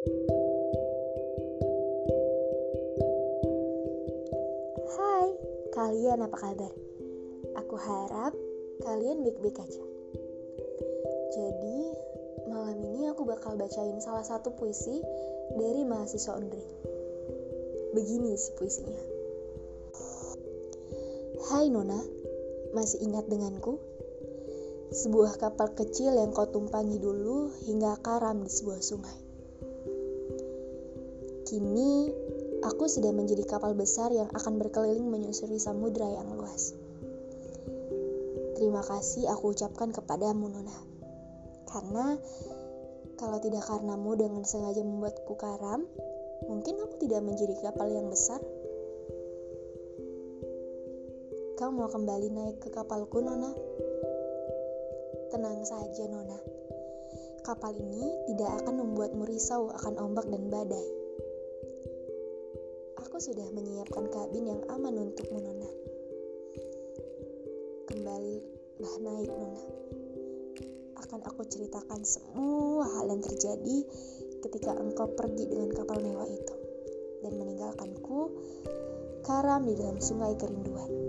Hai, kalian apa kabar? Aku harap kalian baik-baik aja. Jadi, malam ini aku bakal bacain salah satu puisi dari mahasiswa Undri. Begini si puisinya. Hai Nona, masih ingat denganku? Sebuah kapal kecil yang kau tumpangi dulu hingga karam di sebuah sungai. Kini, aku sudah menjadi kapal besar yang akan berkeliling menyusuri samudera yang luas. Terima kasih aku ucapkan kepadamu, Nona. Karena kalau tidak karenamu dengan sengaja membuatku karam, mungkin aku tidak menjadi kapal yang besar. Kau mau kembali naik ke kapalku, Nona? Tenang saja, Nona. Kapal ini tidak akan membuatmu risau akan ombak dan badai. Aku sudah menyiapkan kabin yang aman untukmu, Nona. Kembalilah naik, Nona. Akan aku ceritakan semua hal yang terjadi ketika engkau pergi dengan kapal mewah itu dan meninggalkanku karam di dalam sungai kerinduan.